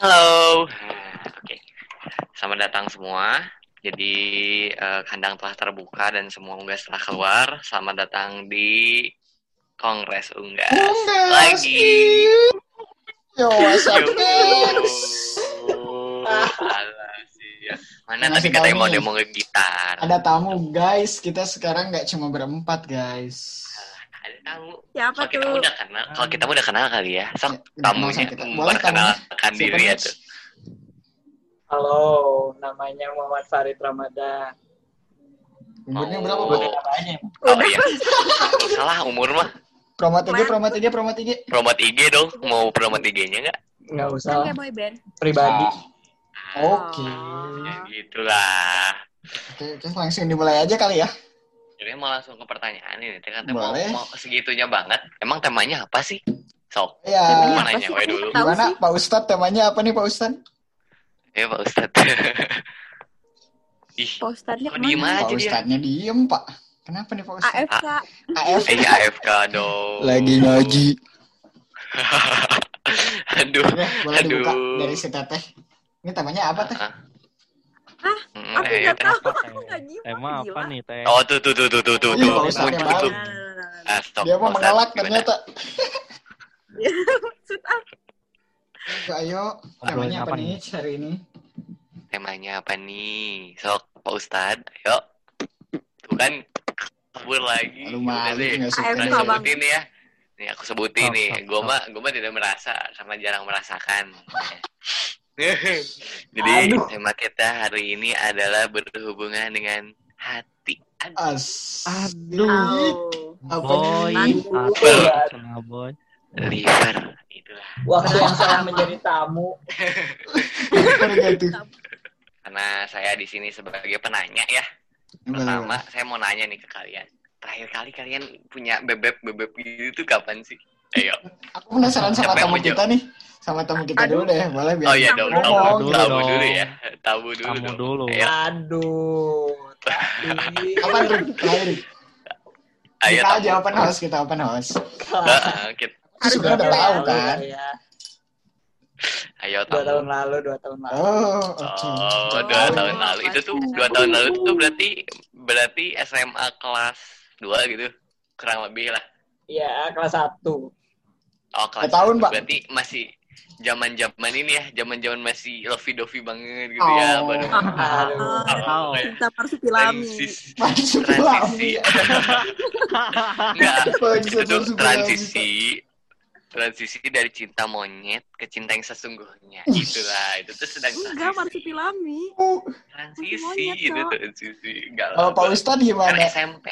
Halo. Oke. Selamat datang semua. Jadi eh, kandang telah terbuka dan semua unggas telah keluar. Selamat datang di Kongres Unggas. Unggas. Lagi. Yo, what's up, Yo. ya. Mana tadi katanya mau demo gitar. Ada tamu, guys. Kita sekarang nggak cuma berempat, guys. Ada tamu. Siapa kita tuh? udah kenal, kalau kita udah kenal kali ya. Sok Ya, tamunya kita- memperkenalkan diri ya tuh. Halo, namanya Muhammad Farid Ramadan. Umurnya Oh. berapa, Pak? namanya. Oh iya. Salah umur mah. Promo IG, Mas. promo IG, promo IG. Promot IG dong. Mau promot IG-nya nggak? Nggak Kan usah kayak boy band. pribadi. Oke. Ya gitulah. Oke, oke, langsung dimulai aja kali ya. Jadi mau langsung ke pertanyaan ini. Kan mau, Boleh. mau segitunya banget. Emang temanya apa sih? Sok. Ya, Temanya Mau apa nanya sih? we dulu. Gimana sih. Pak Ustadz temanya apa nih Pak Ustadz? Ya Pak Ustadz. Ih, Posternya kok diem aja Pak dia? Ustadznya diem, Pak. Kenapa nih Pak Ustadz? AFK. AF Eh AFK dong. lagi ngaji. Aduh. Oke, boleh dibuka Aduh. dari si Teteh. Ini temanya apa teh? Hah? Aku eh, nggak Teh. tahu. Apa, Aku nggak gila. Tema apa gila. nih teh? Oh tuh tuh tuh tuh tuh tuh Iya, tuh. Tuh, tuh. Ah, stop, Dia mau mengelak ternyata. Maksud ah, Yuk, ayo, temanya apa apa nih hari ini? Temanya apa nih? Sok Pak Ustadz. Ayo. Tuh kan kabur lagi. Lu Udah malu deh. nggak suka Aku sebutin ya. Nih aku sebutin nih. Gue mah gue mah tidak merasa karena jarang merasakan. Jadi Aduh. tema kita hari ini adalah berhubungan dengan hati. Aduh. As. Aduh. Aduh. Apa Boy, setengah boy. Liver. Itulah. Waktu yang salah menjadi tamu. Apa? Karena saya di sini sebagai penanya ya. Pertama, saya mau nanya nih ke kalian. Terakhir kali kalian punya bebek-bebek gitu tuh kapan sih? Ayo. Aku penasaran sama Siapa tamu kita nih. Sama tamu kita dulu deh, boleh biar Oh iya dong, Tamu tamu, ngomong. dulu tamu dulu ya. Tamu dulu dong. dulu. Ayo, Aduh. Tapi Apa Rik? Terakhir, ayo Kita tamu. aja open house, kita open house. Heeh, kita- Aku sebenarnya udah tahu lalu kan. Ya. Ayo Dua tahun tamu. lalu, dua tahun lalu. Oh, oke. Oh, dua tahun lalu. Itu tuh dua tahun lalu tuh berarti berarti SMA kelas 2 gitu. Kurang lebih lah. Iya, kelas satu. Oh, kelas tahun. Pak. Berarti masih zaman-zaman ini ya, zaman-zaman masih lovey-dovey banget gitu ya, Oh. baru Aduh. Tahu. Kita marsupilami. transisi transisi enggak itu transisi transisi dari cinta monyet ke cinta yang sesungguhnya itulah itu tuh sedang Enggak transisi marsupilami. transisi Monyet, itu Kak. transisi enggak lah Kalau Pak Ustadz gimana? SMP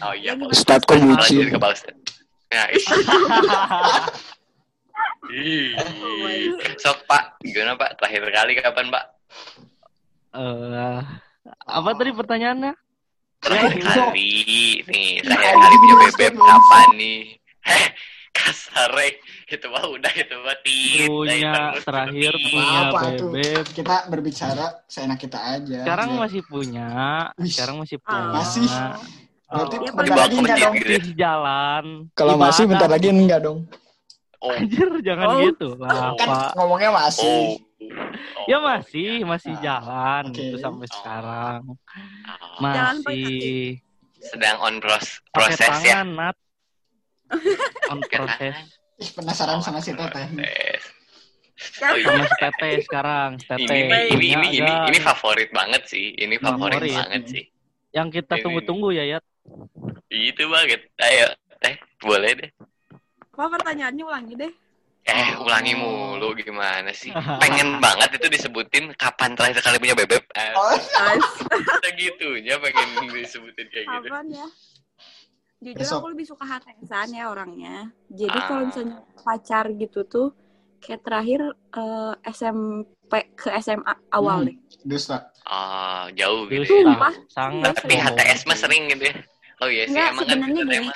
oh iya Yang Pak? Ustadz kok bucin? jadi ke Pak Ustadz nah itu Ih. Oh sok Pak gimana Pak terakhir kali kapan Pak Eh, apa tadi pertanyaannya? terakhir Eh, kali nih terakhir Anjing, kali punya bebek kapan nih Heh, kasar eh. itu mah udah itu mah tit Punya terakhir punya Apa bebek. Kita berbicara seenak kita aja. Sekarang Biar- masih punya. Sekarang masih Ah. punya. Masih? Berarti Oh. Ya, bentar lagi enggak dong? ya. Masih jalan. Kalau masih bentar lagi enggak dong? oh Anjir, jangan Oh. gitu lah, Kan Pak. ngomongnya oh masih. Oh. Ya masih, masih Ah, jalan oke. gitu sampai sekarang. Oh. Jalan pakai Masih sedang on pros proses ya tangan, Nat. On proses. Ih, penasaran sama si Teteh. Kan Oh, iya. Sama si Tete sekarang, si ini Tete. ini ini ini ini, ini favorit banget sih ini favorit, Favorit. banget sih yang kita tunggu-tunggu ya, ya. Itu banget ayo eh boleh deh apa pertanyaannya ulangi deh. eh ulangi mulu gimana sih pengen banget itu disebutin kapan terakhir kali punya bebek eh, Oh, segitunya pengen disebutin kayak gitu kapan ya? Jujur Besok. aku lebih suka HTSan ya orangnya. Jadi Ah. kalau misalnya pacar gitu tuh kayak terakhir eh, SMP ke SMA awal Hmm. deh. dusta. oh jauh gitu ya Sumpah. sangat tapi HTS mah sering gitu ya oh iya sih Enggak, emang kan sebenarnya kita gini.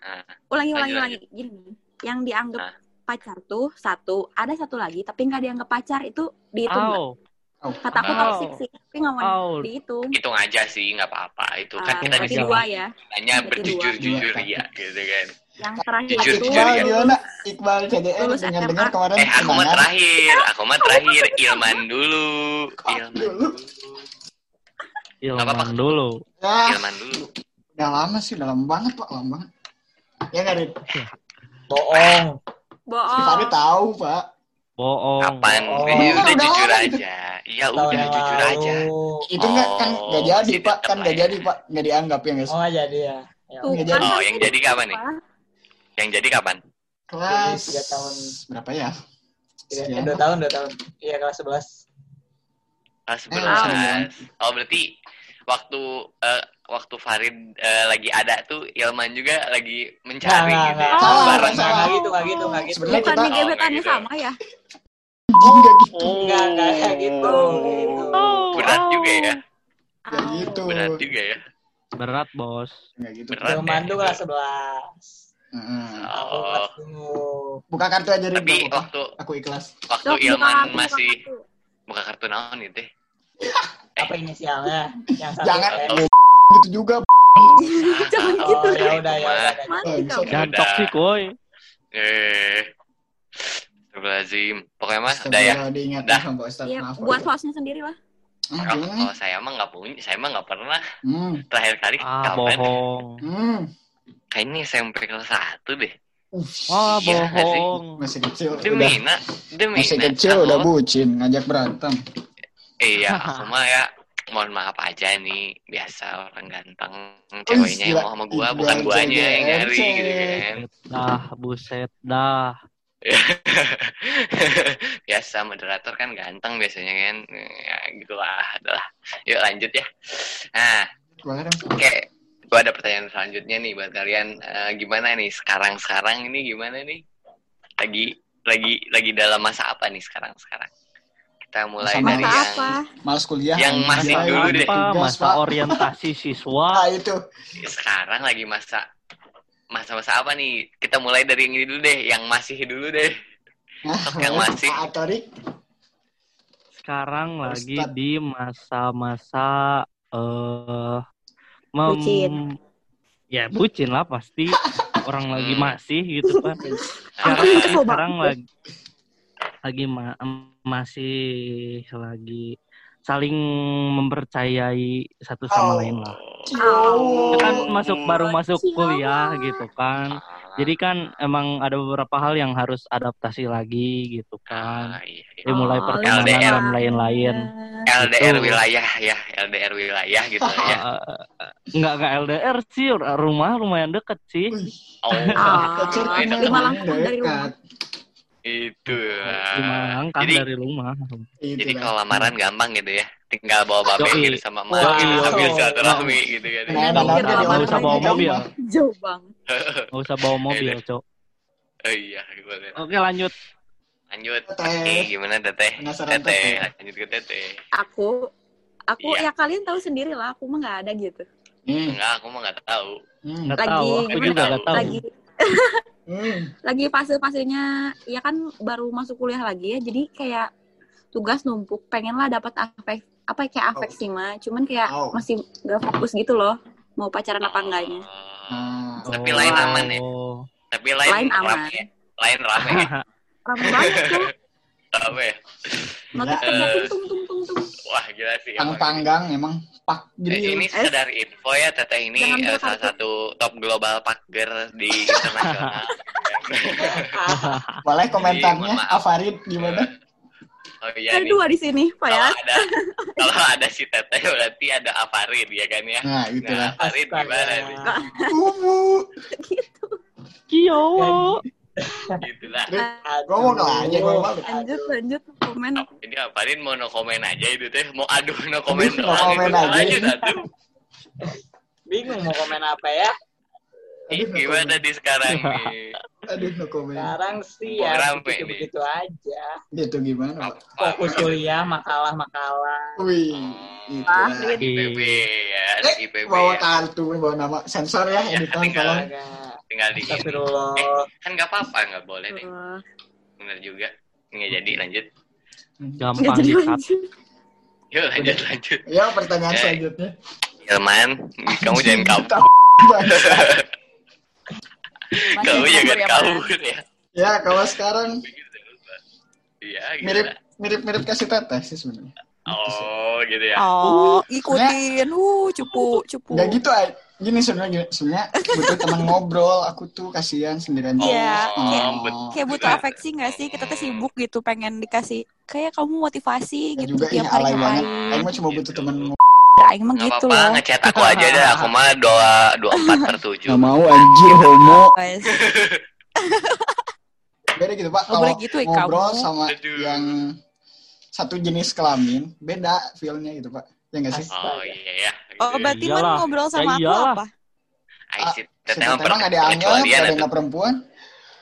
Ah, Ulangi, ulangi, ulangi. Gini, yang dianggap Ah. pacar tuh satu, ada satu lagi tapi nggak dianggap pacar itu dihitung nggak? Au, Oh, Kata aku toxic sih, tapi nggak mau Au. dihitung. hitung aja sih nggak apa-apa itu kan Ah, kita sini dua ya. hanya Berarti berjujur jujur dua. ya gitu kan Yang terakhir Jujur, itu jujur Iqbal ya. gimana? Iqbal KDR Lulus dengar-dengar SMA. kemarin Eh, aku tunangan. terakhir. Aku mah terakhir. Ilman dulu. Ilman dulu? Ilman dulu. Ilman dulu. Udah lama sih, udah lama banget Pak, lama banget. Ya nggak, Rit? Bohong. Si bohong. Fahri tahu, Pak. Bohong. Kapan? Oh. Eh, udah Udah jujur aja. Iya, udah yang jujur aja. Itu nggak kan Oh, nggak jadi, Pak. Kan nggak ya. jadi, Pak. Nggak dianggap ya, guys. Oh nggak jadi ya. Ya, Tuh, Nggak kan jadi. Oh, yang jadi kapan nih? apa? Yang jadi kapan? Kelas tiga tahun. berapa ya? Tiga, dua tahun, dua tahun. Iya kelas 11. Kelas Eh, 11. Oh, berarti waktu eh, waktu Farid eh, lagi ada tuh Ilman juga lagi mencari Nggak, gitu. ya. nggak. Salah, Bareng salah. Nggak gitu, nggak gitu, nggak gitu. Sebenarnya kita- di gebetannya Oh, kayak sama ya? Nggak gitu. Oh, Enggak, enggak kayak gitu. Oh. gitu. berat juga ya. Oh. gitu. Berat juga ya. Berat, Bos. Nggak gitu. Berat. Ilman tuh ya. kelas 11. Heeh. Aku Oh. Buka kartu aja, tapi apa-apa. waktu Aku ikhlas. waktu buka Ilman buka masih kartu. buka kartu naon itu. Apa inisialnya? Yang satu Jangan eh. Oh. Gitu juga. Jangan Ah, gitu. Oh, ya udah, ya kamu. Jangan Udah. toksik, woi. Eh. Astagfirullahaladzim. Pokoknya mah udah ya. Udah. Iya, Pak buat hostnya sendiri lah. Kalau gimana? kalau saya mah nggak punya, saya mah nggak pernah. Hmm. Terakhir kali Ah, kapan? bohong. Hmm. Kayaknya SMP kelas 1 deh. Wah, Iya nggak sih? bohong. Masih kecil Demi udah nak, demi masih kecil udah bucin ngajak berantem. Iya, aku mah ya mohon maaf aja nih biasa orang ganteng ceweknya yang mau sama gua bukan guanya yang nyari gitu kan Dah, buset, dah. biasa moderator kan ganteng biasanya kan. Ya gitulah adalah yuk lanjut ya. Nah oke. Gua ada pertanyaan selanjutnya nih buat kalian. Eh, gimana nih sekarang sekarang ini gimana nih? Lagi lagi lagi dalam masa apa nih sekarang sekarang kita mulai Masa dari Masa yang apa? Males kuliah. Yang masih Ayo, dulu deh. Apa masa orientasi siswa? Ah, itu. sekarang lagi masa masa-masa apa nih kita mulai dari yang ini dulu deh yang masih dulu deh Yang masih. Sekarang lagi di masa-masa eh mem- Bucin. Ya, bucin lah pasti. Orang lagi Hmm. masih gitu kan. Sekarang, sekarang lagi lagi ma- masih lagi saling mempercayai satu sama Oh. lain lah. Oh. Kita kan masuk baru masuk kuliah gitu kan. Jadi kan emang ada beberapa hal yang harus adaptasi lagi gitu kan. Ah, iya, iya. Dimulai Oh, pertemanan LDR. dan lain-lain. LDR Betul. wilayah ya LDR wilayah gitu ya Enggak enggak LDR sih, rumah lumayan deket sih. Oh Ah, lima langkah dari rumah. Itu langkah jadi dari rumah. Itu jadi kalau lamaran gampang gitu ya tinggal bawa babe Yoi. gitu sama emak Wah, gitu iya. sambil Oh. silaturahmi gitu kan Nah, Nggak nah, usah bawa mobil. Jauh banget. Nggak usah bawa mobil, Cok. oh iya boleh Oke, lanjut. lanjut oke gimana teteh teteh lanjut ke teteh Aku, aku Iya. ya kalian tahu sendiri lah. Aku mah nggak ada gitu. Hmm. enggak aku mah nggak tahu Hmm. Nggak Lagi tahu, aku juga ya? nggak tahu. Lagi Hmm. lagi fase-fasenya ya kan baru masuk kuliah lagi ya. Jadi kayak tugas numpuk. Pengen lah dapat afek apa kayak afek sih mah. Cuman kayak Oh. masih nggak fokus gitu loh. Mau pacaran apa enggaknya. Oh. Nah, Tapi lain aman ya? Oh. tapi lain, Lain aman. rame ya? lain rame ya? Rame banget tuh. rame ya? Tung tung tung tung. Wah gila sih emang. panggang emang pak Eh, jadi ini sekedar info ya teteh ini eh, buka salah satu top global pager di internasional. boleh komentarnya. Afarid gimana oh iya Ada nih. dua di sini, Pak Kalau ya. ada kalau ada si teteh berarti ada Afarid ya kan ya. nah itu Nah, lah Afarid gimana nih? Ubu. gitu. Kio. Gitu lah. Ngomong lah aja, ngomong aja. Lanjut, lanjut komen. Ini Afarid mau no komen aja itu teh. Mau aduh no komen No doang komen itu. aja. Lanjut atuh. Bingung mau komen apa ya? Ih, Aduh, Gimana di sekarang nih? Aduh no comment Sekarang sih ya begitu-begitu aja. gitu gimana pak Fokus kuliah, makalah-makalah. wih itu lah duit. IPB ya, Eh, IPB bawa ya. kartu bawa nama sensor ya Ya, editor tinggal. tolong. Tinggal di ini. Astagfirullah. Eh, kan nggak apa-apa, nggak boleh deh. Bener juga. Nggak jadi, lanjut. nggak Gampang lanjut. Yuk, lanjut, lanjut. ya pertanyaan Eh. selanjutnya Ilman, kamu jangan kabur. Kau ya, Man? kabur ya. Ya, kalau sekarang Iya, mirip gimana? mirip-mirip kasih teteh sih sebenarnya. Oh, gitu ya. Oh, ikutin. Uh, cupu, cupu. Enggak gitu, Ay. Gini sebenarnya sebenarnya butuh teman ngobrol. Aku tuh kasihan sendirian. Iya, Oh, kayak- betul. Kayak butuh afeksi gak sih? Kita tuh sibuk gitu, pengen dikasih kayak kamu motivasi Ya gitu juga tiap ya hari alay banget. cuma butuh Gitu. teman ngobrol. Aing mah Nggak gitu apa-apa, loh. ngechat aku aja deh. Aku mah dua dua empat per tujuh. Gak mau anjir homo. Beda gitu, Pak. Nggak Kalau gitu, eh, ngobrol kamu. sama Aduh. yang satu jenis kelamin, beda feel-nya gitu, Pak. Ya enggak sih? Oh iya ya. Oh, berarti man Iyalah. ngobrol Ya sama aku iyalah. apa? Ai si Si teteh mah emang nggak dianggap, perkecualian ada nggak perempuan.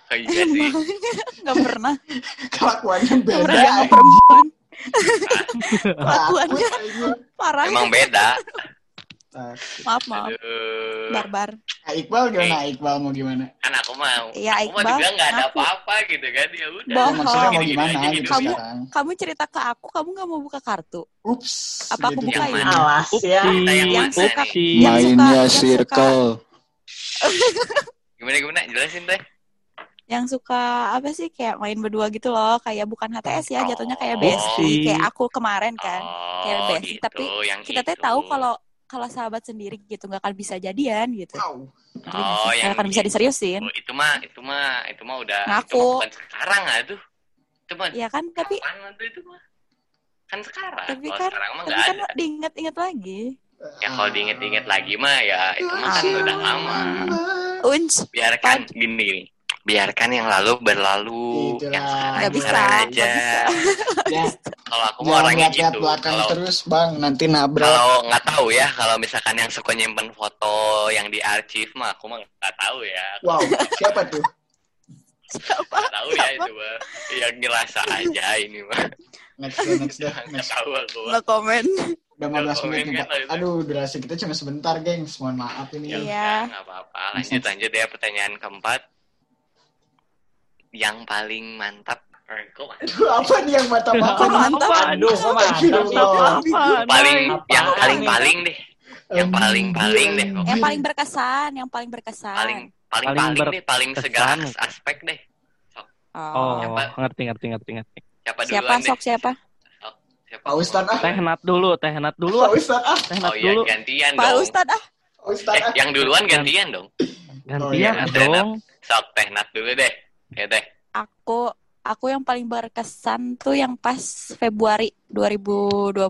Oh, Iya sih. Gak pernah. Kelakuannya Gak beda. pernah dianggap anjing. perempuan. Kelakuannya parah. Emang beda. Maaf, maaf. Aduh. Barbar. Iqbal gimana? Iqbal mau gimana? Kan aku mau. Iya, aku Iqbal, juga nggak ada apa-apa gitu kan. Ya udah. Bohong. Maksudnya mau gimana gitu hidup. Kamu- sekarang? Kamu cerita ke aku, kamu gak mau buka kartu. Ups. Apa aku gitu. bukain? Yang mana? Alas ya. Kita yang Yang suka- yang Mainnya yang circle. Gimana gimana? Jelasin teh. Yang suka apa sih kayak main berdua gitu loh, kayak bukan HTS ya, jatuhnya kayak Oh. bestie, kayak aku kemarin kan. kayak Oh, bestie, gitu, tapi yang Kita teh itu. tahu kalau kalau sahabat sendiri gitu nggak akan bisa jadian gitu. Oh, sih? yang akan bisa gitu. diseriusin. Oh, itu mah itu mah itu mah udah Ngaku. itu mah bukan sekarang aduh. Itu mah Ya kan, tapi itu mah? Kan sekarang. tapi kalau kan sekarang mah tapi nggak kan ada. diinget-inget lagi. Ya kalau diinget-inget lagi mah ya itu mah kan Ah. udah lama. Unj, Biarkan gini gini. Biarkan yang lalu berlalu, Itulah. yang sekarang Nggak bisa, aja. bisa. Ya, Kalau aku mah jangan orangnya lihat-lihat gitu. belakang Kalau terus, Bang. Nanti nabrak. kalau nggak tahu ya, kalau misalkan yang suka nyimpen foto yang di arsip mah aku mah nggak tahu ya. Wow, siapa tuh? siapa? Nggak tahu ya itu mah. Yang ngerasa aja ini mah. Next deh, next deh. Nggak Next. tahu aku. mah. Nggak komen. Udah 15 Nggak menit nih, kan. Aduh, durasi kita cuma sebentar, gengs. Mohon maaf ini. Iya. Ya, nggak apa-apa. Lanjut lanjut ya pertanyaan keempat. Yang paling mantap. Eh, mantap? Aduh, apa nih yang mata-mata? Kok mantap? Aduh, kok mantap sih? Paling yang paling nih? paling deh. Yang paling paling deh. Yang paling berkesan, yang paling berkesan. Paling paling Paling paling deh, paling segala berkesan. aspek deh. Oh, Siapa? ngerti ngerti ngerti ngerti. Siapa Siapa duluan deh? sok siapa? Siapa? Pak Ustadz ah. Teh nat dulu, teh nat dulu. Pak Ustadz ah. Teh Oh nat iya dulu. gantian Pak dong. Ustadz ah. Pak Ustadz Eh, ah. yang duluan gantian dong. Oh, iya, Gantian Teh nat. dong. Sok teh nat dulu deh. Ya deh. Aku aku yang paling berkesan tuh yang pas Februari 2020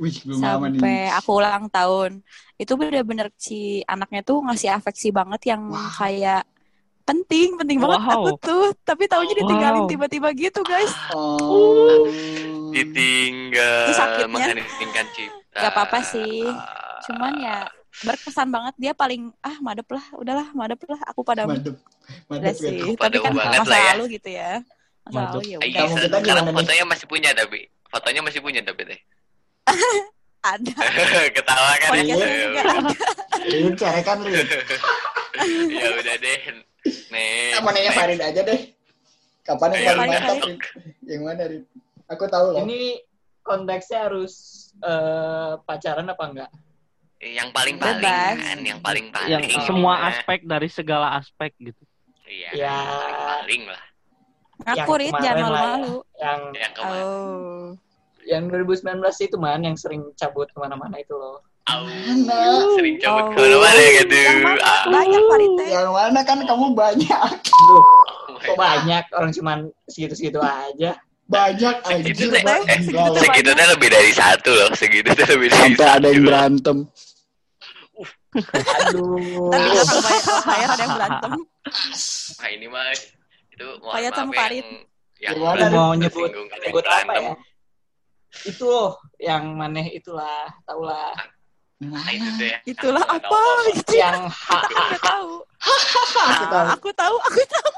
Wih, belum nih. sampai aku ulang tahun. Itu bener-bener si anaknya tuh ngasih afeksi banget yang Wow. kayak penting, penting banget Wow. aku tuh. Tapi taunya ditinggalin Wow. tiba-tiba gitu, guys. Oh. Ditinggal Itu sakitnya. mengheningkan cipta. Gak apa-apa sih. Cuman ya berkesan banget dia paling ah madep lah, udahlah madep lah aku pada Madep. Madep sih. ya. Tapi kan masa lah ya. lalu gitu ya. Masa Madep. lalu ya udah kita sekarang fotonya masih punya tapi fotonya masih punya tapi teh. ada. Ketawa kan ya? Juga ada. Rin, cerekan Rin. ya udah deh. Nih. Mau nanya Farid aja deh. Kapan yang paling Farid, mantap? Yang mana, Rin? Aku tahu loh. Ini konteksnya harus eh, pacaran apa enggak? Yang paling paling Bebas. kan, yang paling paling. Yang Paling. semua aspek dari segala aspek gitu. Iya. Ya. Paling paling lah. Ngaku Rit, jangan ya. malu-malu. Yang Yang kemarin. Oh. yang 2019 itu man yang sering cabut ke mana-mana itu loh. Au, Mana? sering cabut Oh. ke mana gitu. Yang mana? Ah. Banyak Farid teh. Yang mana kan kamu banyak. Duh, Oh kok banyak orang cuman segitu-segitu aja. Banyak Segitu anjir. teh. Eh, loh. Segitu tuh lebih dari satu loh. Segitu lebih dari Sampai ada yang satu. berantem. Aduh. Tadi kalau bayar, ada yang berantem. Nah ini mah itu Kayak sama ya, yang yang mau nyebut yang nyebut apa ya? Itu yang maneh itulah, tahulah. Nah itu ya. Itulah Aku apa tahu gitu. Yang ha Aku tahu. Aku tahu. Aku tahu, aku tahu.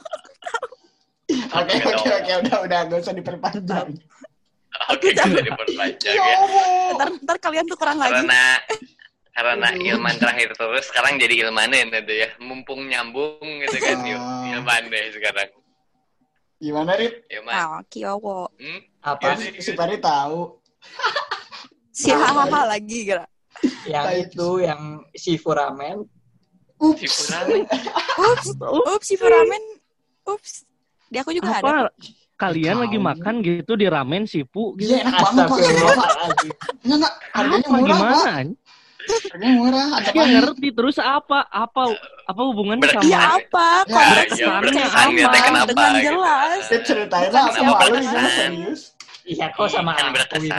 Oke, oke, oke. Udah, udah. Gak usah diperpanjang. Oke, jangan. diperpanjang Ya ya. Ntar, ntar kalian tuh kurang lagi. Karena karena ilman terakhir terus sekarang jadi ilmanen itu ya. Mumpung nyambung gitu kan yuk. Ah. Ilman deh sekarang. Gimana, Rit? Ilman. Ah, kiowo. Hmm? apa Si, si Farid tahu. Si hahaha lagi, kira. yang itu yang si Furamen Si Ups. ramen. Ups, ups, si ramen. Ups. Di aku juga ada. Apa kalian Tahu. lagi makan gitu di ramen sipu gitu? Iya enak banget. Enggak enggak. Harganya murah gimana? pak. Harganya murah. Ada Ya ngerti terus apa apa apa hubungannya Ber- sama Ya apa? Ya, Konteksnya ya, berkesannya teh kenapa dengan gitu. jelas. Saya ceritain lah aku malu gimana serius. Iya kok sama Kan aku?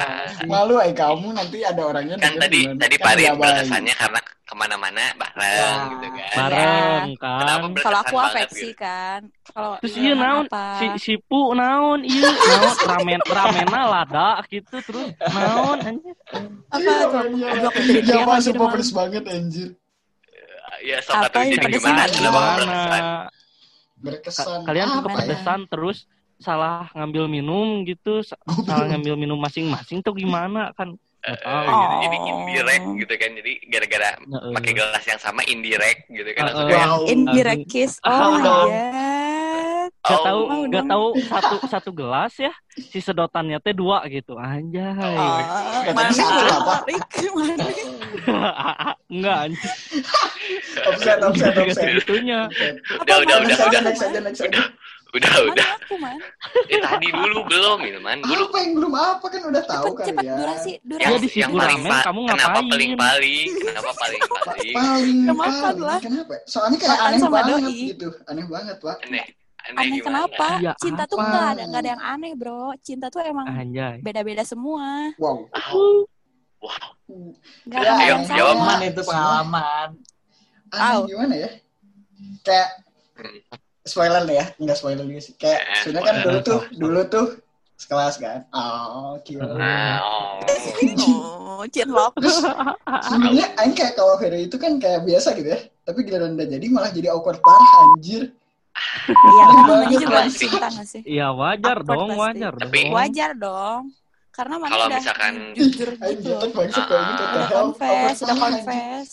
Malu ay kamu nanti ada orangnya Kan tadi tadi Kan baik. berkesannya karena ke mana-mana bareng Ya. gitu kan. bareng Kenapa kan? Kalau aku afeksi gitu? kan. Kalau Terus iya iya naon si sipu naon iya naon ramen ramena lada gitu terus naon anjir. apa tuh? Iya, Iya pak, lagi sumpah pedes banget anjir. Ya sok Apa yang pedes gimana? gimana berkesan? Berkesan. Ka- kalian tuh Apa ya? kepedesan terus salah ngambil minum gitu sa- salah ngambil minum masing-masing tuh gimana kan Eh, Nggak tahu. gitu. Jadi Oh. indirect gitu kan. Jadi gara-gara Heeh. pakai gelas yang sama indirect gitu kan. Kayak, Wow. Indirect kiss. Oh dong. god. Gak oh, tahu, mau gak tahu satu satu gelas ya, si sedotannya teh dua gitu, anjay. Oh, mana satu, apa? Rik, mana? Enggak anjir. Offset, offset, offset. Segitunya. Udah, udah, udah, udah. next aja, next aja. Udah, udah. Mana aku man? Eh, tadi dulu belum gitu man. Dulu Apa yang belum apa kan udah tahu Cepet, cepet kalian. durasi, yang, durasi. Ya, di yang situ paling pa- kamu kenapa ngapain? paling-paling? Kenapa paling-paling? Paling. Kenapa? Soalnya kayak Makan aneh sama banget doi. gitu. Aneh banget, Pak. Aneh. Aneh, Aneh gimana? kenapa? Ya, Cinta tuh apa? nggak ada nggak ada yang aneh bro. Cinta tuh emang Anjay. beda-beda semua. Wow. Wow. Nggak Ya, ada yang jawab. Pengalaman itu pengalaman. Aneh gimana ya? Kayak Hmm. Spoiler nih ya, enggak spoiler juga sih. Kayak Eh, sebenarnya kan dulu tuh, dulu tuh sekelas kan. Oh, cute. Nah, oh. Oh, cinlok. Sebenarnya aing kayak kalau Vero itu kan kayak biasa gitu ya. Tapi giliran udah jadi malah jadi awkward parah anjir. Iya, kan juga pasti. cinta nggak sih? Iya wajar Awkward dong, pasti. wajar Tapi- dong. Wajar dong. Karena mana Kalau udah misalkan- jujur gitu. banget kayak gitu. Ah, Udah hell? confess, udah confess.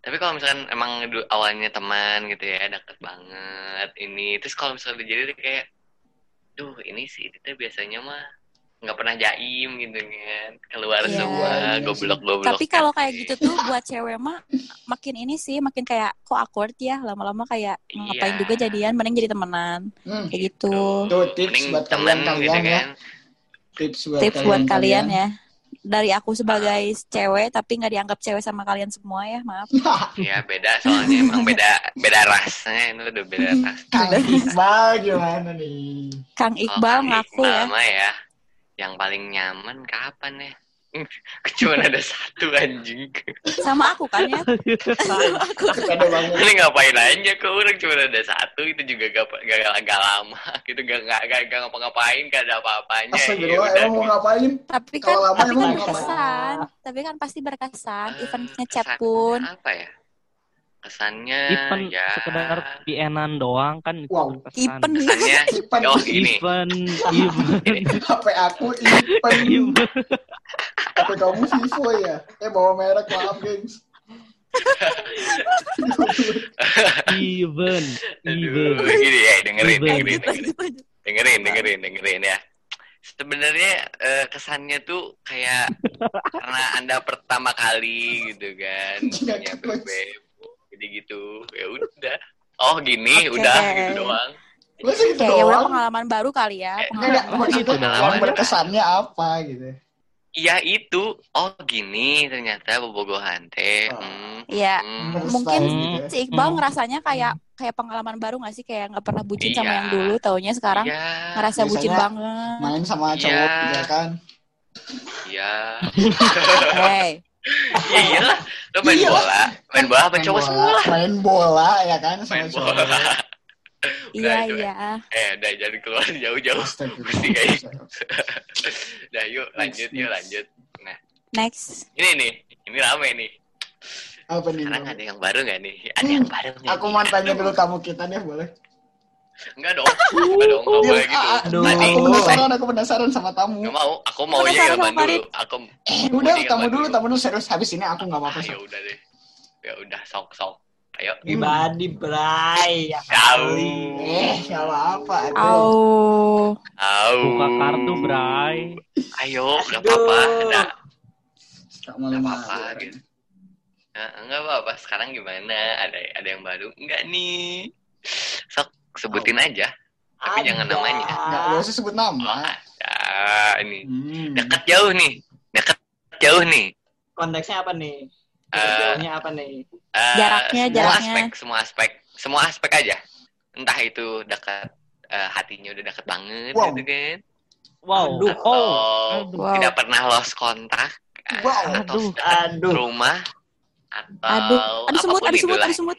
Tapi kalau misalkan emang awalnya teman gitu ya, deket banget ini. Terus kalau misalnya udah jadi kayak, duh ini sih kita biasanya mah nggak pernah jaim gitu kan. Keluar Iya. semua, Iya sih. goblok-goblok. Tapi kalau kayak gitu tuh buat cewek mah makin ini sih makin kayak kok awkward ya lama-lama kayak Iya. ngapain juga jadian mending jadi temenan Hmm, kayak gitu. Tuh tips Mending buat temen kalian gitu kalian ya. kan. Tips buat Tips buat kalian ya. Dari aku sebagai cewek tapi nggak dianggap cewek sama kalian semua ya maaf. Ya beda soalnya emang beda beda rasanya itu udah beda ras. Kang Iqbal gimana nih? Kang Kalau Iqbal Kang ngaku Iqbal ya. ya, yang paling nyaman kapan ya? Cuma ada satu anjing. Sama aku kan ya. aku Ada banget. Ini ngapain aja ke orang cuma ada satu itu juga gak, gak, gak lama gitu gak, gak, gak, gak ngapa-ngapain gak ada apa-apanya ya Astagfirullah, udah emang mau ngapain? tapi kan Kalau lama tapi kan berkesan. Tapi kan pasti berkesan. Ah, Event ngechat kesannya pun. apa ya kesannya Event ya sekedar pienan doang kan itu Wow. berkesan. Event kesannya Ipan, oh ini Event, event, HP aku Ipan. event. HP kamu Vivo ya? Eh bawa merek maaf gengs. event, aduh event. gini ya dengerin Event. dengerin dengerin dengerin dengerin dengerin ya sebenarnya eh, kesannya tuh kayak karena anda pertama kali gitu kan Tidak punya terus. Jadi gitu ya udah oh gini Oke. udah gitu doang gitu Kayak ya udah doang? pengalaman baru kali ya. Eh, Enggak, enggak. Pengalaman yang berkesannya apa gitu. Iya itu oh gini ternyata bobogohan teh Oh. hmm, Iya. hmm. Mungkin ya. si Iqbal Hmm. ngerasanya kayak kayak pengalaman baru gak sih kayak nggak pernah bucin sama Iya. yang dulu taunya sekarang iya ngerasa bucin Biasanya banget Main sama Iya. cowok ya kan. iya hey iya iyalah lo main Iya. bola main bola apa Main cowok bola, semua lah Main bola ya kan main bola iya iya eh udah jadi keluar jauh-jauh. Mesti kayak Udah yuk lanjut yuk lanjut. Nah next ini nih ini rame nih. Apa nih? Sekarang ada yang baru nggak nih? Ada yang baru nggak? Aku nih? mau tanya dulu tamu kita deh boleh. Enggak dong. Enggak dong. Enggak boleh gitu. Aduh. Tadi Aku penasaran, aku penasaran sama tamu. Nggak mau. Aku sama Farid. dulu. Aku. Eh, udah tamu dulu, tamu dulu serius habis ini aku nggak apa-apa. Ah, ya udah deh. Ya udah sok sok. Ayo. Pribadi, Bray. Ya Tahu. Eh, kalau apa? Oh Tahu. Buka kartu, Bray. Ayo, nggak apa-apa. Aduh. Nggak Suka nggak apa-apa malu-malu. gitu. Eh, enggak apa-apa. Sekarang gimana? Ada ada yang baru enggak nih? Sebutin aja. Tapi jangan Ada. namanya. Nggak, nggak usah sebut Oh, nama. ada ini. Hmm. Dekat jauh nih. Dekat jauh nih. Konteksnya apa nih? Eh, Jauhnya apa nih? Eh, Jaraknya, semua jaraknya. aspek, semua aspek, semua aspek aja. Entah itu dekat eh, hatinya udah deket banget Wow. gitu kan. Wow. Aduh. Atau Aduh. Wow. tidak pernah lost kontak. eh, Wow. Atau Aduh. Aduh. rumah. Atau Aduh, ada semut, apa pun ada semut, itulah. ada semut.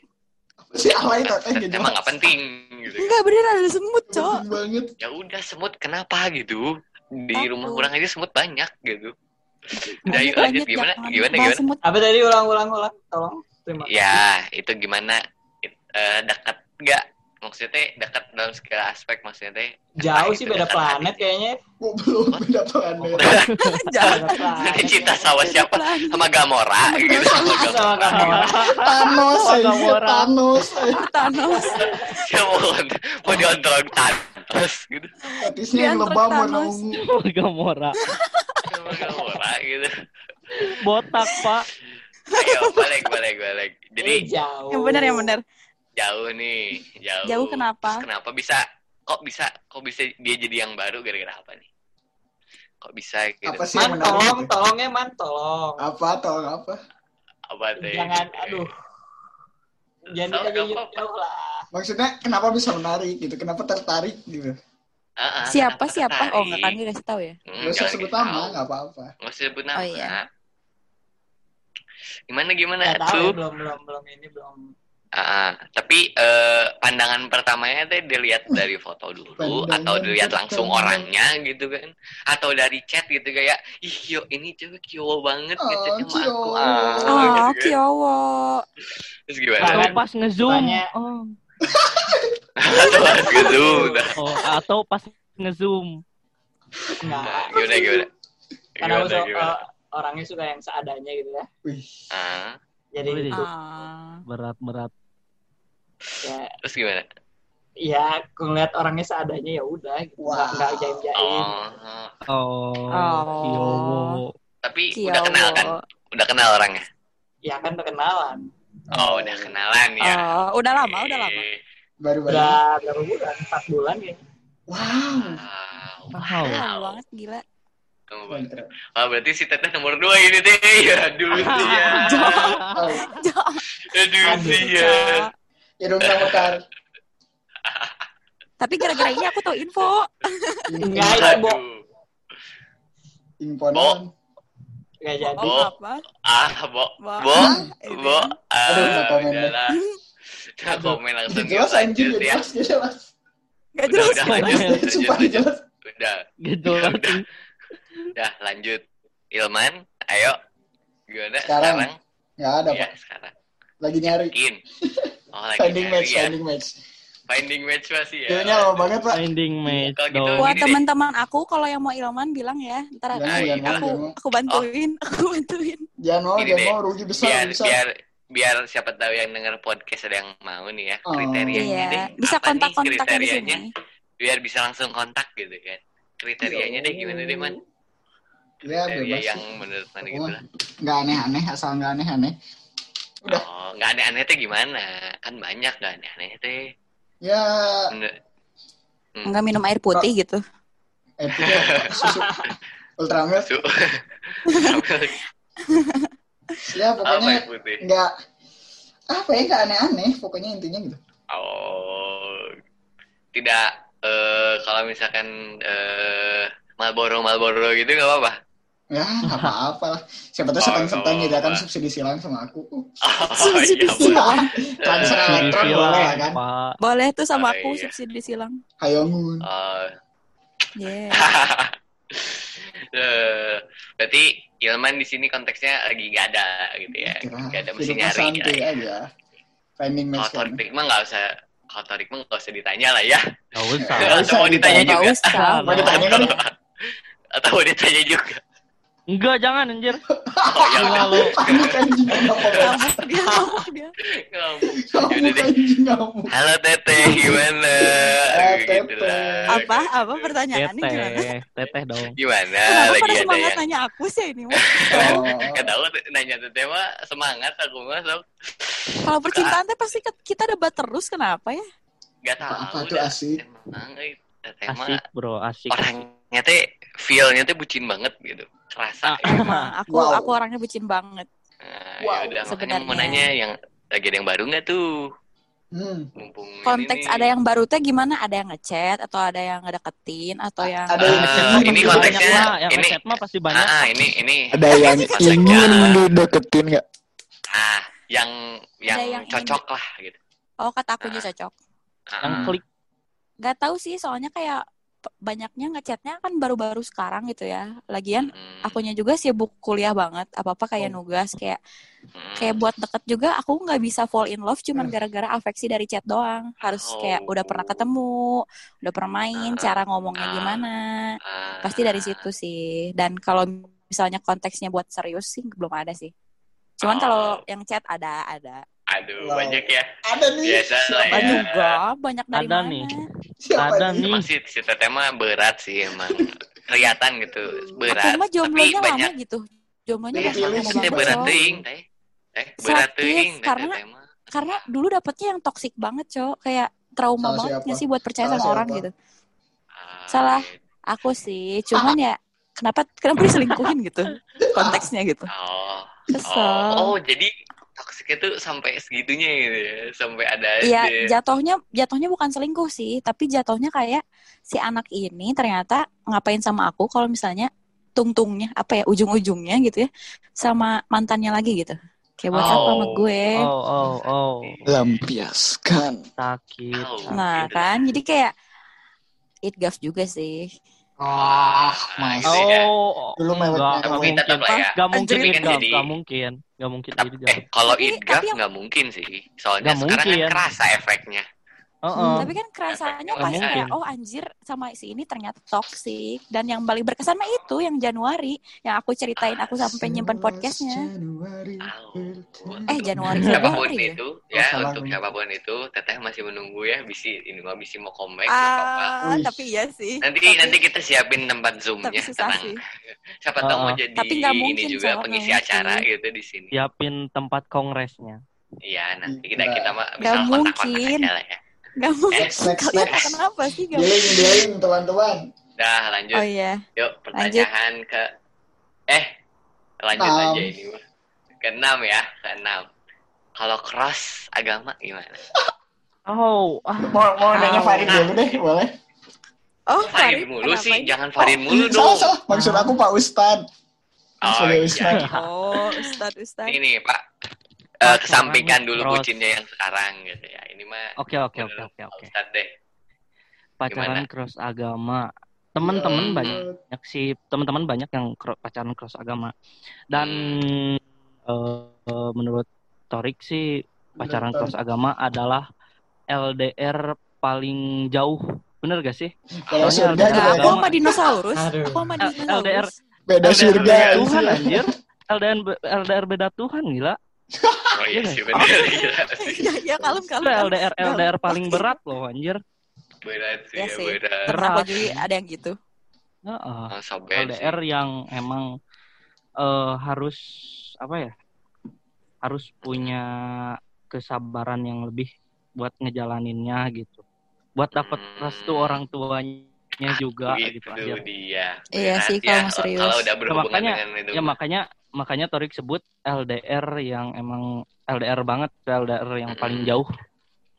Si alay teteh gitu. Emang gak penting gitu. Enggak bener ada semut, Cok. Banget. Ya udah semut kenapa gitu? Di Takut. rumah orang aja semut banyak gitu. Yuk lanjut banyak, gimana? Gimana gimana? semut. Apa tadi ulang-ulang-ulang? Tolong. Terima. Ya, itu gimana? It- eh, dekat gak? Maksudnya dekat dalam segala aspek maksudnya teh. Jauh sih beda planet hati. kayaknya. Kok belum beda planet. Planet. Cinta sama siapa? Sama Gamora gitu. Sama Gamora. Thanos, Oh, Gamora. Thanos. Thanos. Siapa mau, diontrol Thanos gitu. Diantrek lebam Thanos. ungu. Gamora. Sama Gamora gitu. Botak, Pak. Ayo balik balik balik. Jadi Eh, jauh. Yang benar, yang benar. Jauh nih, jauh. Jauh kenapa? Terus kenapa bisa kok bisa kok bisa dia jadi yang baru gara-gara apa nih? Kok bisa gitu? Apa sih Man, menarik? tolong, itu? tolongnya man, tolong. Apa tolong apa? Apa teh? Jangan, aduh. Jangan Sok, kita nggak jauh lah. Maksudnya kenapa bisa menarik gitu? Kenapa tertarik gitu? Ah, Siapa, siapa? tertarik? Oh, enggak kan dia kasih tahu ya. Hmm, Gak usah sebut kasih nama, nggak apa-apa. Nggak usah sebut nama. Oh, iya. Gimana gimana tahu ya, tuh? belum, belum, belum ini, belum. Ah, ah. tapi eh, pandangan pertamanya teh dilihat dari foto dulu Pandangan atau dilihat langsung orangnya gitu kan atau dari chat gitu kayak ih yo ini cewek kiowo banget Oh, ngechatnya sama aku ah, Oh, gitu kan. Kiowo. terus gimana Atau Kan, pas ngezoom. Oh. atau gitu udah oh, atau pas ngezoom. Enggak. gimana gimana Karena gimana so- gimana eh, orangnya suka yang seadanya gitu ya. Ah, Jadi Wih. gitu. Ah. Ya, terus gimana ya ngeliat orangnya seadanya ya udah gitu. Nggak, Wow. nggak jaim-jaim. oh Oh, Oh. Kiowo. tapi Kiowo. udah kenal kan udah kenal orangnya Ya kan perkenalan. oh udah kenalan ya Oh, udah lama, udah lama. Oke. baru-baru. Udah berapa bulan? Empat bulan ya. Wow. wow Wow. Banget, gila. Ah, berarti si teteh nomor dua ini deh. Ya, dulu sih ya. Oh, Aduh Aduh, sih ya. hidung kamu tar. Tapi gara-gara ini aku tahu info. Enggak, itu Bo. Aduh. Imponan. Nggak jadi. Bo. Oh, apa? Ah, bo. Bo. Bo. Bo. Ah, Aduh, deh. udahlah. Nggak komen langsung Jelas lanjut ya. jelas, jelas. Gak jelas. udah, lanjut, Sumpah jelas. Udah, Gitu Udah, lah. udah. udah, lanjut. Ilman, ayo. Gimana Sekarang. sekarang? Nggak ada, Iya, Pak. sekarang. Lagi nyari. Yakin. Oh, lagi Finding nyari match, ya. finding match. Finding match masih ya. Kayaknya lama banget, Pak. Finding match Kalau gitu. Buat Gini deh. teman-teman aku kalau yang mau Ilman bilang ya, ntar Jangan, Ah, aku, iya. jangan aku, jangan aku bantuin, aku bantuin. Jangan mau, Gini jangan deh. mau, rugi besar, biar besar. biar biar siapa tahu yang denger podcast ada yang mau nih ya Oh. kriterianya deh Iya, bisa Apa nih kontak-kontak di kriterianya sini. biar bisa langsung kontak gitu kan kriterianya deh gimana deh man Ya, kriteria bebas. yang menurut mana gitu lah Nggak aneh-aneh, asal nggak aneh-aneh. Udah. oh nggak aneh-aneh teh gimana? Kan banyak nggak aneh-aneh teh. Ya, Menurut- Hmm. Enggak minum air putih gitu. eh, itu deh, susu. Ultramilk. Su- Ya, pokoknya putih? nggak. Apa ya nggak aneh-aneh. Pokoknya intinya gitu. Oh. Tidak eh kalau misalkan eh Malboro Malboro gitu nggak apa-apa ya nggak apa-apa lah siapa tahu gitu kan subsidi silang sama aku Uh, oh iya silang. transfer Eh, elektron Subsidi boleh ya kan Pak. Boleh tuh sama Oh, aku iya. subsidi silang. hayongun Oh, Yeah. Eh, berarti Ilman di sini konteksnya lagi nggak ada gitu ya nggak ada mesti nyari santai ya. aja finding kalau match kan Torik mah nggak usah kalau Torik mah nggak usah ditanya lah ya Nggak usah. Nggak atau mau usah ditanya ditanya. Nggak juga usah. mau ditanya kan atau mau ditanya juga Enggak, jangan anjir. Oh ya udah. lu. Ngamuk anjing kenapa? Ngamuk dia, ngamuk dia. Ngamuk. Ya Ngamuk udah deh. anjing ngamuk. Halo Teteh, gimana? Gitu Teteh. lah. Apa? Apa pertanyaannya gimana? Teteh, dong. Gimana? Kenapa Lagi pada ada semangat yang nanya aku sih ini mah? Gak tau nanya Teteh mah semangat aku mah sok. Kalau percintaan teh pasti kita debat terus kenapa ya? Gak tau. Apa tuh asik? Emang eh, Teteh mah Asik, bro, asik. orangnya teh feel-nya teh bucin banget gitu. Kerasa. Ah, Emang aku Wow. aku orangnya bucin banget. Nah, Wow. ya udah makanya Sebenarnya. mau nanya yang lagi ada yang baru nggak tuh? Hmm. Mumpung ini Konteks ada yang baru teh gimana? Ada yang ngechat atau ada yang ngedeketin atau yang Ada yang mah ini konteksnya lah. Yang ini ngechat mah pasti banyak. Ah, ah, ini ini Ada yang ingin dideketin nggak? ah yang yang, Ada yang ingin cocok lah gitu. oh kata akunya Ah. cocok. Ah, Yang Hmm. klik. Gak tahu sih soalnya kayak banyaknya ngechatnya kan baru-baru sekarang gitu ya. Lagian mm, akunya juga sibuk kuliah banget. Apa-apa kayak Oh. nugas kayak mm. kayak buat deket juga aku nggak bisa fall in love cuman Hmm. gara-gara afeksi dari chat doang. Harus kayak Oh. udah pernah ketemu, udah pernah main, Ah. cara ngomongnya Ah. gimana. Ah, Pasti dari situ sih. Dan kalau misalnya konteksnya buat serius sih belum ada sih. Cuman Oh. kalau yang chat ada, ada. Aduh, Wow. banyak ya. Ada nih. Biasa lah ya. juga banyak dari Ada mana? nih. Siapa Ada nih? nih. Emang sih si Teteh mah berat sih emang. Kelihatan gitu, berat. Aku mah Tapi jomblonya banyak lama gitu. Jomblonya Iya, teh banget, berat teh. Teh berat teh karena-. Karena dulu dapetnya yang toksik banget, Cok. Kayak trauma Salah banget siapa? sih buat percaya Salah sama orang siapa? gitu. Ah, Salah. gitu. Aku sih, cuman ya kenapa kenapa diselingkuhin gitu konteksnya gitu. Oh. Kesel. Oh, oh, jadi toksiknya tuh sampai segitunya gitu ya. Sampai ada Iya, dia- jatuhnya jatuhnya bukan selingkuh sih, tapi jatuhnya kayak si anak ini ternyata ngapain sama aku kalau misalnya tungtungnya apa ya ujung-ujungnya gitu ya sama mantannya lagi gitu. Kayak buat apa sama Oh. gue? Oh, oh, oh. Lampiaskan. Sakit. Tahu. Nah, kan jadi kayak it gaf juga sih. Ah, Nah, mas. gitu ya. Oh, Dulu enggak, mewek. enggak tetap lah ya. Enggak mungkin Anjir. idgaf, Jadi- enggak mungkin. Enggak mungkin Tapi, eh, kalau yang- nggak mungkin sih. Soalnya sekarang mungkin. kan kerasa efeknya. Heeh. Tapi kan kerasanya Nggak pas kayak mungkin. oh anjir sama si ini ternyata toksik dan yang paling berkesan mah itu yang Januari yang aku ceritain aku sampai nyimpan podcastnya. Januari. Eh Januari Siapa pun Februari ya? itu, ya salah untuk siapa pun itu, Teteh masih menunggu ya. Bisi ini mah bisi mau comeback apa-apa. Ah, tapi iya sih. Nanti Tapi- nanti kita siapin tempat zoomnya. tenang. sih. Siapa tahu mau Uh-uh. jadi Tapi nggak ini mungkin, juga pengisi acara mungkin. gitu di sini. Siapin tempat kongresnya. Iya, nanti kita Nggak. kita mah bisa kontak-kontak mungkin. aja lah ya. Gak mungkin. Next, next, next. kenapa sih? Gak Dealing, dealing, teman-teman. Dah lanjut. Oh iya. Yuk pertanyaan ke eh lanjut Enam. aja ini mah. Ke enam ya, ke enam. Kalau cross agama gimana? Oh, ah, Mau, mau nanya Au. Farid dulu deh, boleh? Oh, Farid Farid, mulu sih, ini? jangan Farid mulu salah, dong. salah. Maksud aku Pak Ustad. Oh iya. Ustad. Oh, Ustad, Ustad. Ini Pak, eh, Cross kesampingkan dulu cross. bucinnya yang sekarang gitu ya. Ini mah oke oke oke oke oke. Deh. Pacaran Gimana? cross agama. Teman-teman Ya, banyak sih, teman-teman banyak yang pacaran cross agama. Dan Hmm. eh, menurut Torik sih pacaran cross agama adalah LDR paling jauh. Bener gak sih? Kalau surga LDR juga Nah, aku sama dinosaurus. Aduh. Aku sama LDR. dinosaurus. beda LDR surga. beda. Tuhan anjir. LDR LDR beda Tuhan gila. Oh iya sih benar sih. Iya, iya, kalem, kalem. LDR LDR paling berat loh anjir. Berat sih, Iya ya, sih. berat. Temen Berat. aku juga ada yang gitu. Heeh. Oh, soben LDR yang emang eh, harus apa ya? Harus punya kesabaran yang lebih buat ngejalaninnya gitu. Buat dapat Hmm. restu orang tuanya juga Gitu gitu anjir. dia. Iya sih, ya, kalau mau serius. Kalau udah berhubungan makanya- dengan itu. Ya makanya makanya Torik sebut LDR yang emang LDR banget, LDR yang paling Mm-mm. jauh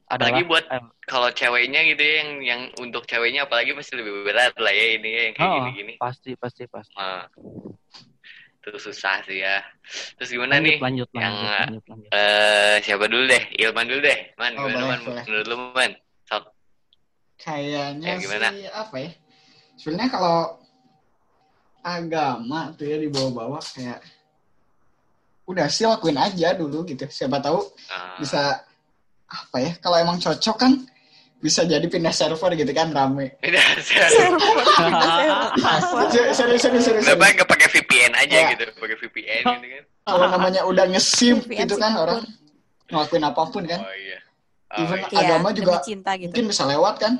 apalagi buat eh, kalau ceweknya gitu ya, yang yang untuk ceweknya apalagi pasti lebih berat lah ya ini ya, yang kayak Oh. gini-gini. pasti pasti pasti. Ah. Itu susah sih ya. Terus gimana Lanjut nih? lanjut yang, lanjut lanjut lanjut. Eh siapa dulu deh? Ilman dulu deh. Man, Oh, gimana boleh, man? boleh. Menurut lu man? Sok. Kayaknya Ya, gimana? sih apa ya? Sebenarnya kalau agama tuh ya dibawa-bawa kayak udah sih lakuin aja dulu gitu. Siapa tahu Ah, bisa apa ya? Kalau emang cocok kan bisa jadi pindah server gitu kan rame. Udah, Server. Serius serius serius. serius. Kenapa nggak pakai VPN aja Ya. gitu? Pakai VPN gitu kan? Kalau namanya udah nge-sim gitu kan orang ngelakuin apa pun kan. Oh iya. Oh, Even iya. agama Iya, juga cinta gitu. mungkin bisa lewat kan.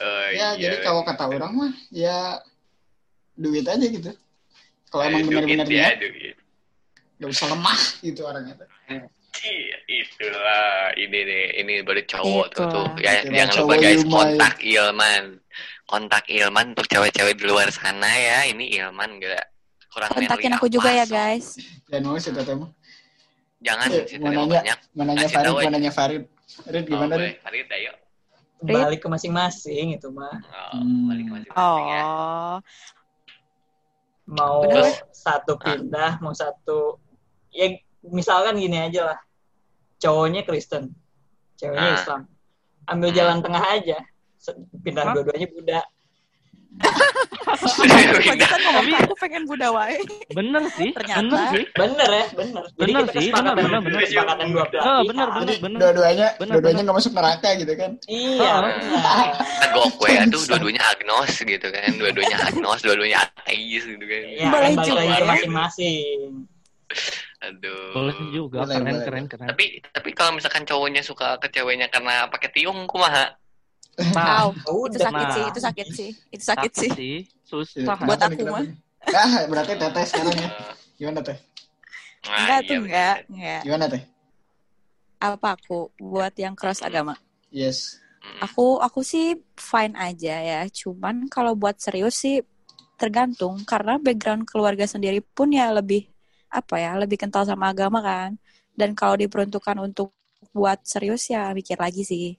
Oh, Ya, iya. jadi kalau kata orang mah ya duit aja gitu. Kalau emang Duit benar-benar ya, duit. gak usah lemah gitu orangnya. tuh. Iya, itulah ini deh, ini baru cowok tuh Itulah. tuh. Ya, Itulah jangan lupa cowok guys Ilman. kontak Ilman. Kontak Ilman untuk cewek-cewek di luar sana ya. Ini Ilman gak kurang Kontakin aku juga ya guys. Dan mau sih temu. Jangan Eh, sih mau nanya. banyak. Mananya Kasih Farid, tahu aja. mananya Farid. Farid Oh, gimana. Rid? Farid, ayo. Balik ke masing-masing itu mah. Oh, Hmm. balik ke masing-masing ya. Oh, Mau Udah, satu pindah, mau satu ya misalkan gini aja lah. Cowoknya Kristen, ceweknya Ah. Islam. Ambil Hmm. jalan tengah aja. Pindah dua-duanya Buddha. Tapi- aku pengen Buddha wae. Bener sih, Ternyata. bener sih. Bener ya, bener. Bener sih, bener, bener, bener. kesepakatan dua belah Oh, bener, Jadi bener. dua-duanya, Bener, dua-duanya bener. nggak masuk neraka gitu kan? Iya. Bener. Agok ya tuh dua-duanya agnos gitu kan. Dua-duanya agnos, dua-duanya ateis gitu kan. Iya, Boleh kan balik lagi ya. masing-masing. Aduh. Boleh juga, Boleh, keren, boleh. keren, keren. Tapi tapi kalau misalkan cowoknya suka ke ceweknya karena pakai tiung kumaha? Nah, Wow, itu Udah. sakit Nah. sih, itu sakit sih. Itu sakit sih. sih. Susah. Buat Kenapa aku mah. Ah, berarti teteh sekarang ya. Gimana teh? nah, Enggak iya tuh, bener. enggak, enggak. Gimana teh? Apa aku buat yang cross agama? Yes. Mm. Aku aku sih fine aja ya. Cuman kalau buat serius sih tergantung karena background keluarga sendiri pun ya lebih apa ya, lebih kental sama agama kan. Dan kalau diperuntukkan untuk buat serius ya mikir lagi sih.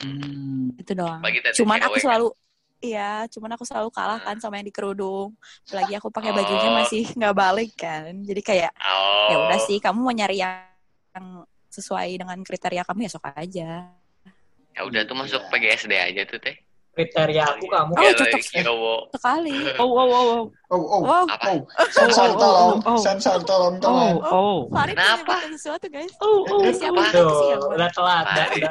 Hmm. Itu doang. Cuman aku kan? selalu Iya, cuman aku selalu kalah kan sama yang di kerudung. Apalagi aku pakai bajunya Oh. masih nggak balik kan. Jadi kayak Oh. ya udah sih, kamu mau nyari yang yang sesuai dengan kriteria kamu ya sok aja. Ya udah tuh masuk Iya. PGSD aja tuh teh. Kriteria aku kamu Oh, Ya, cocok lagi cowok. Sekali. Oh, oh, oh, oh. Oh, oh, Apa? oh. Sensor Oh, oh, tolong, oh, oh. sensor tolong, Oh, tolong. oh. Farid Kenapa? sesuatu guys. Oh, oh. Udah siap Apa? apa sih ya? Tuh, udah telat,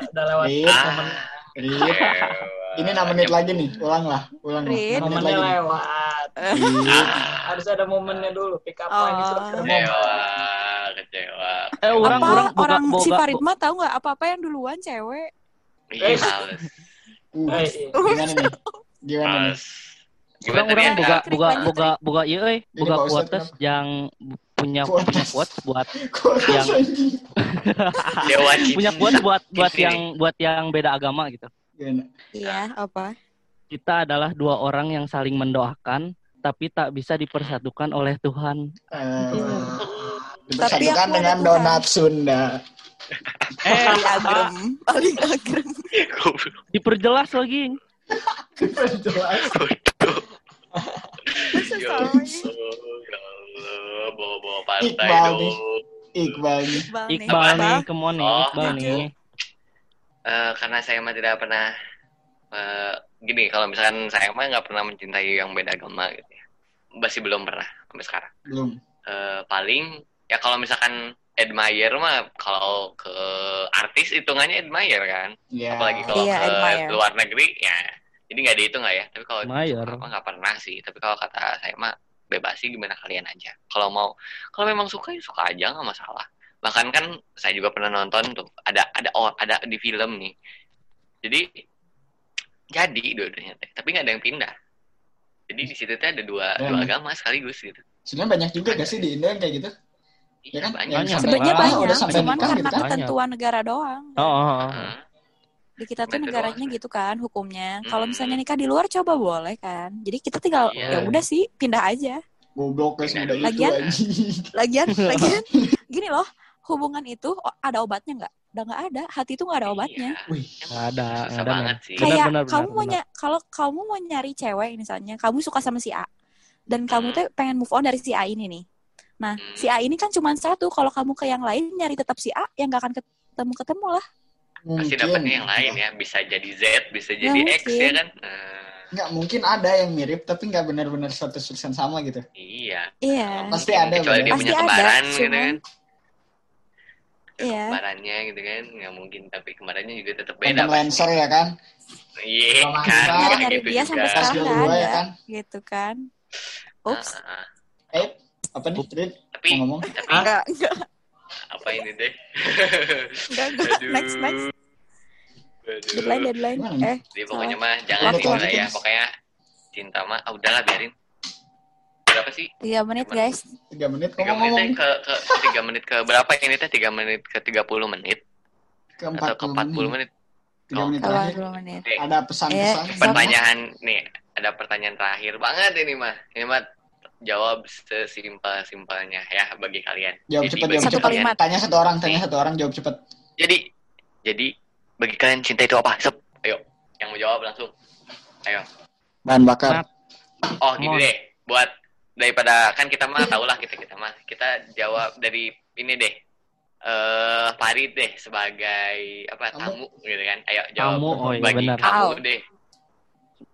udah, lewat momen. Rit. Ewa. Ini 6 menit lagi nih, ulang lah, ulang lah. Rit. 6 menit Momennya lagi. nih. lewat. Ah, Harus ada momennya dulu. Pick up Oh. ada momen. kecewa, kecewa. Eh, orang apa orang orang si boga, Farid mah tahu nggak apa-apa yang duluan cewek? Iya, males. Uh, Eh, gimana nih? Gimana nih? Orang Gimana boga Lanjut, boga boga iya euy, quotes kenapa? yang punya punya quotes buat Yang- cinta. punya quotes buat buat yang buat yang beda agama gitu. Gimana? Iya, apa? Kita adalah dua orang yang saling mendoakan tapi tak bisa dipersatukan oleh Tuhan. Eh, Tapi dipersatukan dengan donat Sunda. Eh, Paling agrem, paling agrem. Diperjelas lagi. Jelas. Bodoh. Masa Ya Allah, ya Allah, bawa-bawa nih. dong. Iqbal nih. Iqbal nih. Iqbal nih, Iqbal. come on nih, Oh, Iqbal jujur. nih. Eh, karena saya mah tidak pernah eh, gini kalau misalkan saya mah nggak pernah mencintai yang beda agama gitu ya masih belum pernah sampai sekarang Belum. Eh, paling ya kalau misalkan admire mah kalau ke artis hitungannya admire kan. Ya. apalagi kalau Iya, ke admire. luar negeri ya jadi nggak dihitung nggak ya? Tapi kalau apa nggak pernah sih. Tapi kalau kata saya mah bebas sih gimana kalian aja. Kalau mau kalau memang suka ya suka aja nggak masalah. Bahkan kan saya juga pernah nonton tuh ada ada oh, ada di film nih. Jadi jadi dua-duanya teh tapi nggak ada yang pindah. Jadi di situ teh ada dua dua agama sekaligus gitu. Sebenarnya banyak juga gak sih di Indo yang kayak gitu? Iya kan? banyak Banyak. sampai Sebenarnya ah, banyak, udah sampai cuman nikah karena gitu kan? ketentuan negara doang. Oh, oh, oh. Heeh. Di kita tuh negaranya doang. gitu kan hukumnya. Kalau Hmm. misalnya nikah di luar coba boleh kan. Jadi kita tinggal Iya. ya udah sih pindah aja. Goblok guys Pindah udah dulu. itu Lagian- anjing. Lagian lagian gini loh, hubungan itu ada obatnya nggak? Udah nggak ada. Hati itu nggak ada obatnya. Iya. Wih, Nggak ada, susah ada. banget sih Benar, kayak benar, kamu benar, mau benar. ny- kalau kamu mau nyari cewek misalnya kamu suka sama si A dan kamu Hmm. tuh pengen move on dari si A ini nih nah Hmm. si A ini kan cuma satu kalau kamu ke yang lain nyari tetap si A yang gak akan ketemu ketemu lah pasti dapetnya yang lain ya bisa jadi Z bisa Ya, jadi X mungkin. ya kan Nah, Nggak, mungkin ada yang mirip tapi nggak benar-benar 100% sama gitu. iya iya Pasti ada. kecuali dia. Pasti punya ada, kembaran gitu kan Iya. kembarannya gitu kan nggak mungkin tapi kembarannya juga tetap beda Phantom Lancer ya kan? iya kan nggak nyari gitu dia juga. sampai sekarang dua ada ya kan? gitu kan. Ups. Ah, ah, ah. Eh, apa nih, Trin? tapi Mau ngomong? tapi Enggak, enggak, apa ini deh enggak, enggak. Aduh. Next, next. Aduh. Deadline, deadline. Gimana? Eh, Jadi pokoknya mah jangan waktu. ya. Pokoknya cinta mah, ah udahlah biarin. Berapa sih? tiga menit guys. Tiga menit Tiga menit ngomong-ngomong. teh ke, ke tiga menit ke berapa ini teh? Tiga menit ke tiga puluh menit Ke atau ke empat puluh menit? Tiga menit Kalau terakhir. menit. Ada pesan-pesan. Eh, pertanyaan nih, ada pertanyaan terakhir banget ini mah. Ini mah jawab sesimpel-simpelnya ya bagi kalian. Jawab Jadi cepat, jawab Satu cepat. kalimat. Tanya satu orang, tanya satu orang, jawab cepat. Jadi, jadi bagi kalian cinta itu apa? Sep, ayo, yang mau jawab langsung. Ayo. Bahan bakar. Oh, gini deh. Buat daripada kan kita mah tau lah kita kita mah kita jawab dari ini deh. Eh Farid deh sebagai apa Kamu. tamu gitu kan. Ayo jawab Tamu, oh iya bagi benar. kamu deh.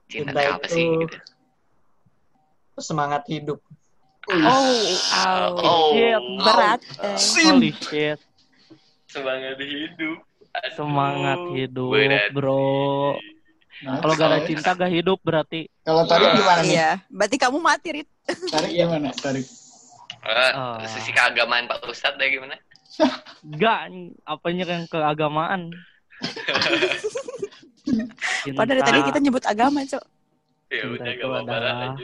Cinta, Cinta itu apa itu- sih gitu. Semangat hidup. Oh, au. Oh. Shit. Berat. eh. Sim. Holy shit. Semangat hidup. Aduh, Semangat hidup, bro. Nah, Kalau gak ada cinta gak hidup berarti. Kalau Tarik gimana nih? Iya, berarti kamu mati, Rit. Tarik gimana? Tarik. Eh, Ah. sisi keagamaan Pak Ustadz deh gimana? Gak, apanya yang keagamaan. Padahal tadi kita nyebut agama, Cok. Ya Cinta udah gak apa-apa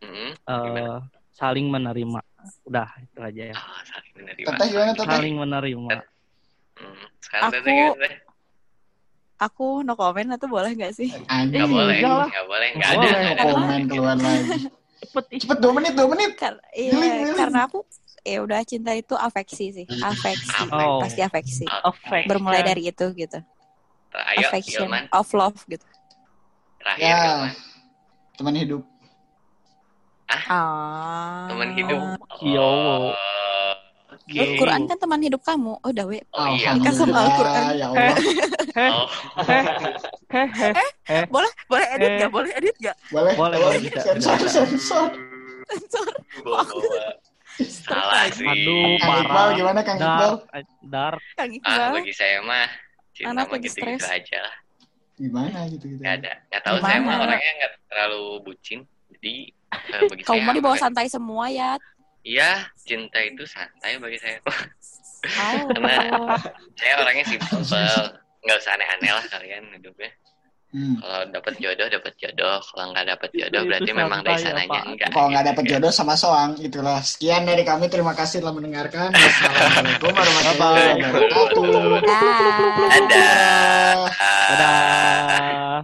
eh, saling menerima. Udah, itu aja ya. Ah, saling menerima. Teteh gimana, Teteh? Saling menerima. Hmm, Sekarang Aku- Teteh gimana, Teh? Aku no comment atau boleh nggak sih? Anjing. Nggak boleh, nggak boleh, nggak ada, boleh. ada. Komen keluar lagi. Cepet. Cepet dua menit, dua menit. Kar iya, Giling, giling. karena aku ya udah cinta itu afeksi sih, afeksi, Oh. pasti afeksi. Affection. Bermulai dari itu gitu, Ayo, affection Gilman. of love gitu. Terakhir, Ya. Gilman. Teman hidup. Ah. Teman hidup. Yo. Oh, Oke. Al-Quran kan teman hidup kamu. Oh, udah, we. Oh iya. Nikah sama Al-Quran. Ya Allah. Oh, Hehehe. Boleh, boleh edit Eh. nggak? Boleh edit nggak? Boleh, Boleh, boleh, Sensor, sensor. bawa-bawa. Salah sih. Aduh, Kang Iqbal parah. gimana Kang Iqbal? Dark, eh, dark. Kang Ah, Iqbal. bagi saya mah cinta mah lagi gitu-gitu stres. aja lah. Gimana gitu gitu. Nggak ada. Nggak tahu saya Gimana? mah orangnya nggak terlalu bucin. Jadi eh, bagi Kamu saya mah dibawa santai semua ya. Iya, cinta itu santai bagi saya. Oh. Karena- saya orangnya simple, nggak usah aneh-aneh lah kalian hidupnya. Hmm. Kalau dapat jodoh, dapat jodoh. Kalau nggak dapat jodoh, Itu berarti memang dari sananya enggak. Kalau nggak gitu dapat kan. jodoh sama soang, itulah. Sekian dari kami. Terima kasih telah mendengarkan. Wassalamualaikum warahmatullahi wabarakatuh. Dah. Dadah. Dadah.